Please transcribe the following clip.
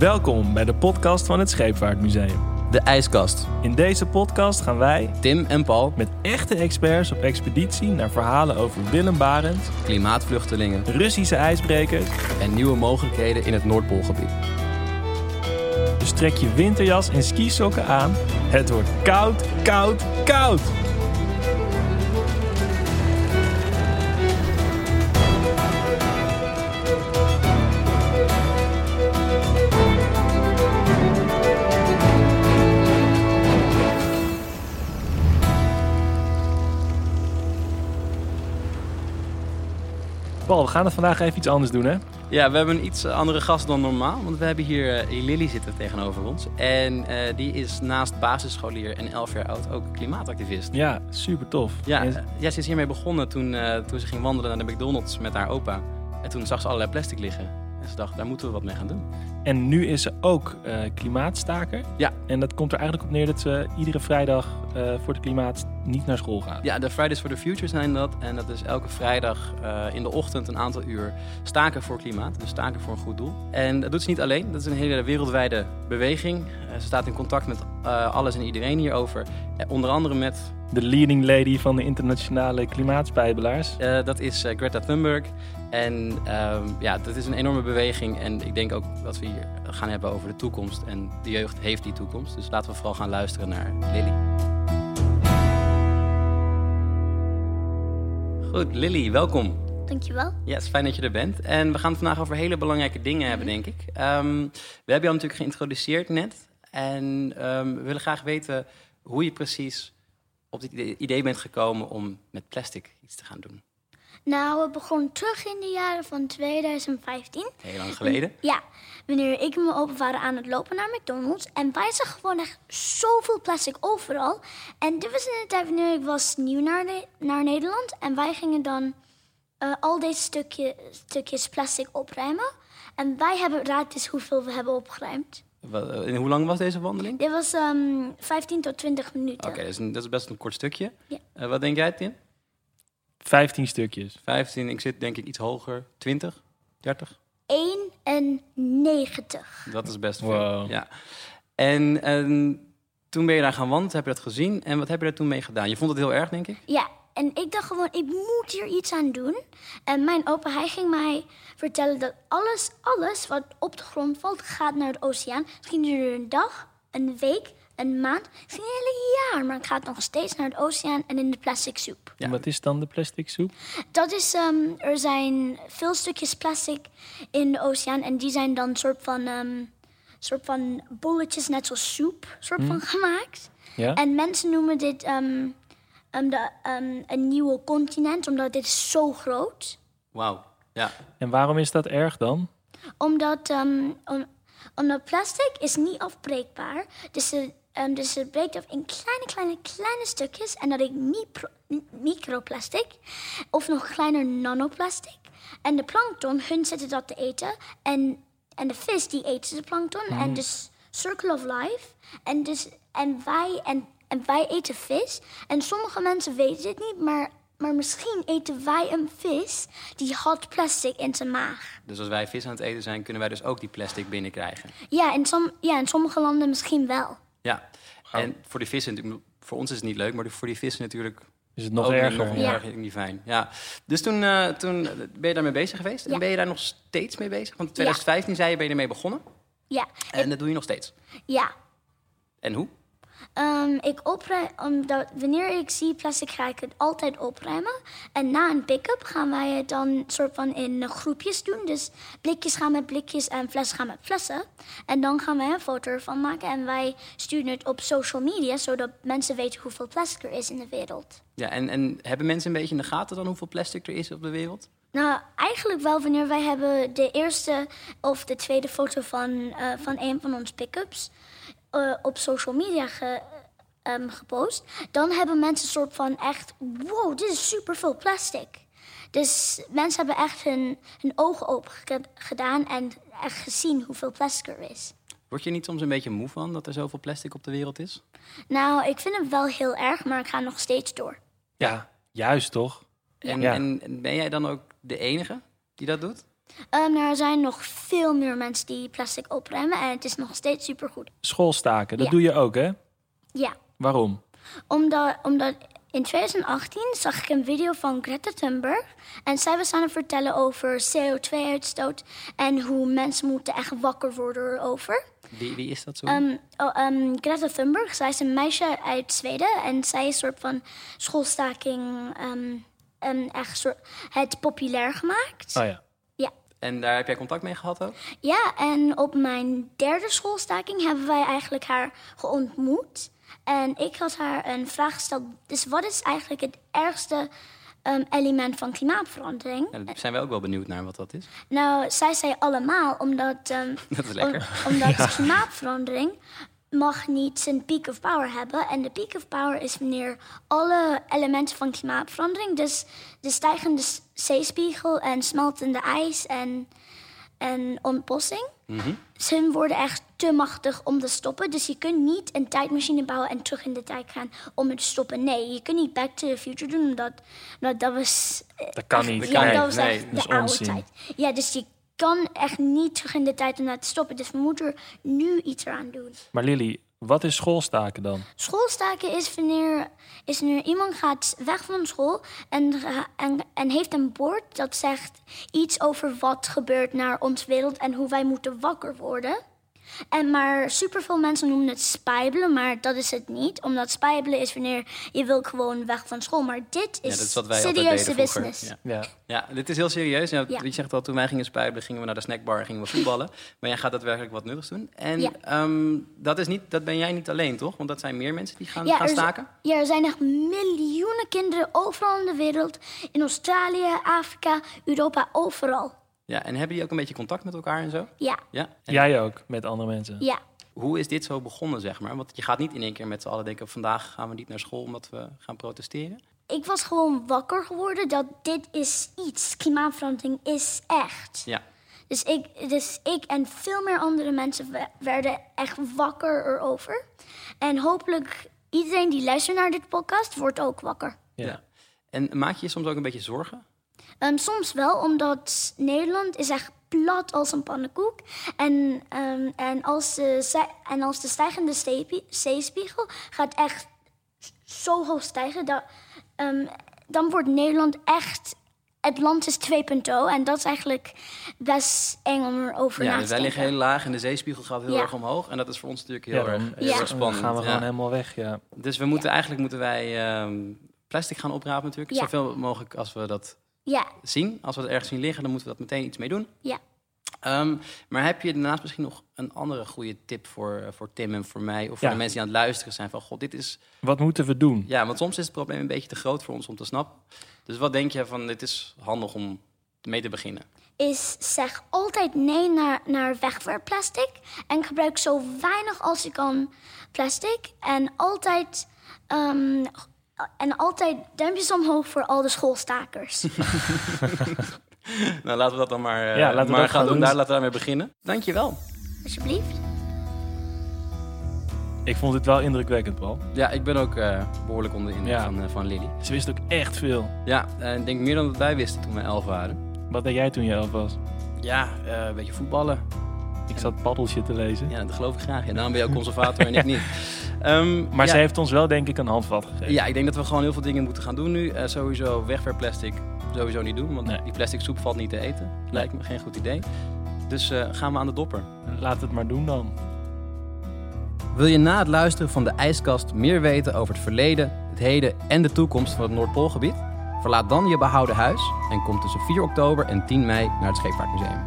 Welkom bij de podcast van het Scheepvaartmuseum. De IJskast. In deze podcast gaan wij Tim en Paul, met echte experts op expeditie naar verhalen over Willem Barent, klimaatvluchtelingen Russische ijsbrekers. en nieuwe mogelijkheden in het Noordpoolgebied. Dus trek je winterjas en skisokken aan. Het wordt koud, koud, koud. Paul, we gaan het vandaag even iets anders doen, hè? Ja, we hebben een iets andere gast dan normaal, want we hebben hier eh, Lily zitten tegenover ons. En eh, die is naast basisscholier en 11 jaar oud ook klimaatactivist. Ja, super tof. Ja, En- eh, ja, ze is hiermee begonnen toen, toen ze ging wandelen naar de McDonald's met haar opa. En toen zag ze allerlei plastic liggen. En ze dacht, daar moeten we wat mee gaan doen. En nu is ze ook eh, klimaatstaker. Ja. En dat komt er eigenlijk op neer dat ze iedere vrijdag eh, voor het klimaat niet naar school gaat. Ja, de Fridays for the Future zijn dat. En dat is elke vrijdag eh, in de ochtend een aantal uur staken voor klimaat. Dus staken voor een goed doel. En dat doet ze niet alleen. Dat is een hele wereldwijde beweging. Ze staat in contact met alles en iedereen hierover. Onder andere met, De leading lady van de internationale klimaatspijbelaars. eh, dat is eh, Greta Thunberg. En ehm, ja, dat is een enorme beweging. En ik denk ook dat we hier gaan hebben over de toekomst. En de jeugd heeft die toekomst. Dus laten we vooral gaan luisteren naar Lily. Goed, Lily, welkom. Dankjewel. Ja, het is fijn dat je er bent. En we gaan het vandaag over hele belangrijke dingen hebben, denk ik. Ehm, we hebben jou natuurlijk geïntroduceerd net. En ehm, we willen graag weten hoe je precies op dit idee- bent gekomen om met plastic iets te gaan doen. Nou, we begonnen terug in de jaren van 2015. Heel lang geleden. Ja, wanneer ik en mijn opa waren aan het lopen naar McDonald's. En wij zagen gewoon echt zoveel plastic overal. En dit was in de tijd wanneer ik was nieuw naar, de- naar Nederland. En wij gingen dan eh, al deze stukje, stukjes plastic opruimen. En wij hebben, raad eens hoeveel we hebben opgeruimd. Eh, En hoe lang was deze wandeling? Dit was ehm 15 tot 20 minuten. Oké, dat, is een- dat is best een kort stukje. Ja. Eh, wat denk jij, Tim? 15 stukjes. 15, ik zit denk ik iets hoger. 20? 30? 91. Dat is best veel. Wow. Ja. En, en toen ben je daar gaan wandelen, heb je dat gezien. En wat heb je daar toen mee gedaan? Je vond het heel erg, denk ik? Ja, en ik dacht gewoon, ik moet hier iets aan doen. En mijn opa, hij ging mij vertellen dat alles, alles wat op de grond valt, gaat naar de oceaan. Misschien duurt het een dag, een week, een maand, misschien een hele jaar. Maar het gaat nog steeds naar de oceaan en in de plastic soep. Ja. En wat is dan de plastic soep? Dat is, ehm, er zijn veel stukjes plastic in de oceaan. En die zijn dan soort van, ehm, soort van bolletjes, net zoals soep, soort van gemaakt. Ja? En mensen noemen dit ehm, ehm, de, ehm, een nieuwe continent, omdat dit is zo groot. Wauw. Ja. En waarom is dat erg dan? Omdat, ehm, om- omdat plastic is niet afbreekbaar. Dus, het- ehm, dus het breekt af in kleine, kleine, kleine stukjes. En dat is micro, microplastic. Of nog kleiner nanoplastic. En de plankton, hun zitten dat te eten. En, en de vis, die eten de plankton. En dus circle of life. En, dus, en, wij, en, en wij eten vis. En sommige mensen weten dit niet, maar... Maar misschien eten wij een vis die had plastic in zijn maag. Dus als wij vis aan het eten zijn, kunnen wij dus ook die plastic binnenkrijgen. Ja, in, som, ja, in sommige landen misschien wel. Ja. En voor die vissen, natuurlijk- voor ons is het niet leuk, maar voor die vissen natuurlijk Is het nog ook erger? nog Ja. erg niet fijn. Ja. Dus toen, eh, toen ben je daarmee bezig geweest. En ben je daar nog steeds mee bezig? Want in 2015 zei je, ben je ermee begonnen. Ja, En dat doe je nog steeds. ja. En hoe? Ehm, ik opruim, omdat wanneer ik zie plastic, ga ik het altijd opruimen. En na een pick-up gaan wij het dan soort van in groepjes doen. Dus blikjes gaan met blikjes en flessen gaan met flessen. En dan gaan wij een foto ervan maken en wij sturen het op social media, zodat mensen weten hoeveel plastic er is in de wereld. Ja, en, en hebben mensen een beetje in de gaten dan hoeveel plastic er is op de wereld? Nou, eigenlijk wel wanneer wij hebben de eerste of de tweede foto van, eh, van een van onze pick-ups eh, op social media ge- ehm, gepost. Dan hebben mensen een soort van echt, wow, dit is super veel plastic. Dus mensen hebben echt hun, hun ogen open ge- gedaan en echt gezien hoeveel plastic er is. Word je niet soms een beetje moe van dat er zoveel plastic op de wereld is? Nou, ik vind het wel heel erg, maar ik ga nog steeds door. Ja, juist toch? En, Ja. en, en ben jij dan ook de enige die dat doet? Ehm, er zijn nog veel meer mensen die plastic opruimen en het is nog steeds supergoed. Schoolstaken, dat Ja. doe je ook, hè? Ja, Waarom? omdat, omdat in 2018 zag ik een video van Greta Thunberg. En zij was aan het vertellen over CO2-uitstoot en hoe mensen moeten echt wakker worden erover. Wie, wie is dat zo? Ehm, oh, ehm, Greta Thunberg, zij is een meisje uit Zweden en zij is een soort van schoolstaking ehm, ehm, echt soort, het populair gemaakt. Oh ja. En daar heb jij contact mee gehad ook? Ja, en op mijn derde schoolstaking hebben wij eigenlijk haar geontmoet. En ik had haar een vraag gesteld. Dus wat is eigenlijk het ergste ehm, element van klimaatverandering? Ja, daar zijn wij ook wel benieuwd naar wat dat is. Nou, zij zei allemaal, omdat, ehm, Dat is lekker. om- omdat klimaatverandering mag niet zijn peak of power hebben. En de peak of power is wanneer alle elementen van klimaatverandering, dus de stijgende zeespiegel en smeltende ijs en, en ontbossing, Mhm. ze worden echt te machtig om te stoppen. Dus je kunt niet een tijdmachine bouwen en terug in de tijd gaan om het te stoppen. Nee, je kunt niet Back to the Future doen, omdat, omdat dat was... eh, Dat kan niet. Ja, Nee, dat was nee, echt de oude onzin. tijd. Ja, dus je kan echt niet terug in de tijd om dat te stoppen. Dus we moeten er nu iets eraan doen. Maar Lily, wat is schoolstaken dan? Schoolstaken is wanneer, is wanneer iemand gaat weg van school en, en, en heeft een bord dat zegt iets over wat gebeurt naar ons wereld en hoe wij moeten wakker worden. En maar superveel mensen noemen het spijbelen, maar dat is het niet. Omdat spijbelen is wanneer je wil gewoon weg van school. Maar dit Ja, is dat is wat wij altijd serieuze business. Ja. Ja. Ja, dit is heel serieus. Ja, Ja. Wie zegt al, toen wij gingen spijbelen, gingen we naar de snackbar en gingen we voetballen. Maar jij gaat daadwerkelijk wat nuttigs doen. En Ja. ehm, dat, is niet, dat ben jij niet alleen, toch? Want dat zijn meer mensen die gaan, Ja, gaan z- staken. Ja, er zijn echt miljoenen kinderen overal in de wereld. In Australië, Afrika, Europa, overal. Ja, en hebben die ook een beetje contact met elkaar en zo? Ja, Ja. En Jij ook, met andere mensen. ja. Hoe is dit zo begonnen, zeg maar? Want je gaat niet in één keer met z'n allen denken... vandaag gaan we niet naar school omdat we gaan protesteren. Ik was gewoon wakker geworden dat dit is iets. Klimaatverandering is echt. Ja. Dus ik, dus ik en veel meer andere mensen we- werden echt wakker erover. En hopelijk iedereen die luistert naar dit podcast wordt ook wakker. Ja. ja. En maak je je soms ook een beetje zorgen? Ehm, soms wel, omdat Nederland is echt plat als een pannenkoek. En, ehm, en, als, de, zij- en als de stijgende zeespiegel gaat echt zo hoog stijgen... Dat, ehm, dan wordt Nederland echt... Het land is 2.0 en dat is eigenlijk best eng om erover Ja, na dus te wij denken. liggen heel laag en de zeespiegel gaat heel Ja. erg omhoog. En dat is voor ons natuurlijk heel, Ja, dan, erg, heel Ja. erg dan spannend. gaan we Ja. gewoon helemaal weg, ja. Dus we moeten, eigenlijk moeten wij ehm, plastic gaan oprapen natuurlijk. Ja. Zoveel mogelijk als we dat Ja, zien. Als we het ergens zien liggen, dan moeten we dat meteen iets mee doen. ja. Ehm, maar heb je daarnaast misschien nog een andere goede tip voor, eh, voor Tim en voor mij? Of voor Ja. de mensen die aan het luisteren zijn van... God, dit is... Wat moeten we doen? Ja, want soms is het probleem een beetje te groot voor ons om te snappen. Dus wat denk je van, dit is handig om mee te beginnen? is zeg altijd nee naar, naar wegwerpplastic. En gebruik zo weinig als je kan plastic. En altijd, ehm, en altijd duimpjes omhoog voor al de schoolstakers. Nou, laten we dat dan maar, eh, Ja, laten we maar dat gaan doen. doen. Daar laten we daarmee beginnen. Dankjewel. Alsjeblieft. Ik vond dit wel indrukwekkend, Paul. Ja, ik ben ook eh, behoorlijk onder de indruk Ja. van, eh, van Lily. Ze wist ook echt veel. Ja, en ik denk meer dan dat wij wisten toen we elf waren. Wat deed jij toen je elf was? Ja, eh, een beetje voetballen. Ik zat paddeltje te lezen. Ja, dat geloof ik graag. Ja, daarom ben je ook conservator en ik niet. Ehm, Maar ja, ze heeft ons wel denk ik een handvat gegeven. Ja, ik denk dat we gewoon heel veel dingen moeten gaan doen nu. Eh, sowieso wegwerpplastic sowieso niet doen, want Nee. die plastic soep valt niet te eten. Lijkt me geen goed idee. Dus eh, gaan we aan de dopper. Laat het maar doen dan. Wil je na het luisteren van de ijskast meer weten over het verleden, het heden en de toekomst van het Noordpoolgebied? Verlaat dan je behouden huis en kom tussen 4 oktober en 10 mei naar het Scheepvaartmuseum.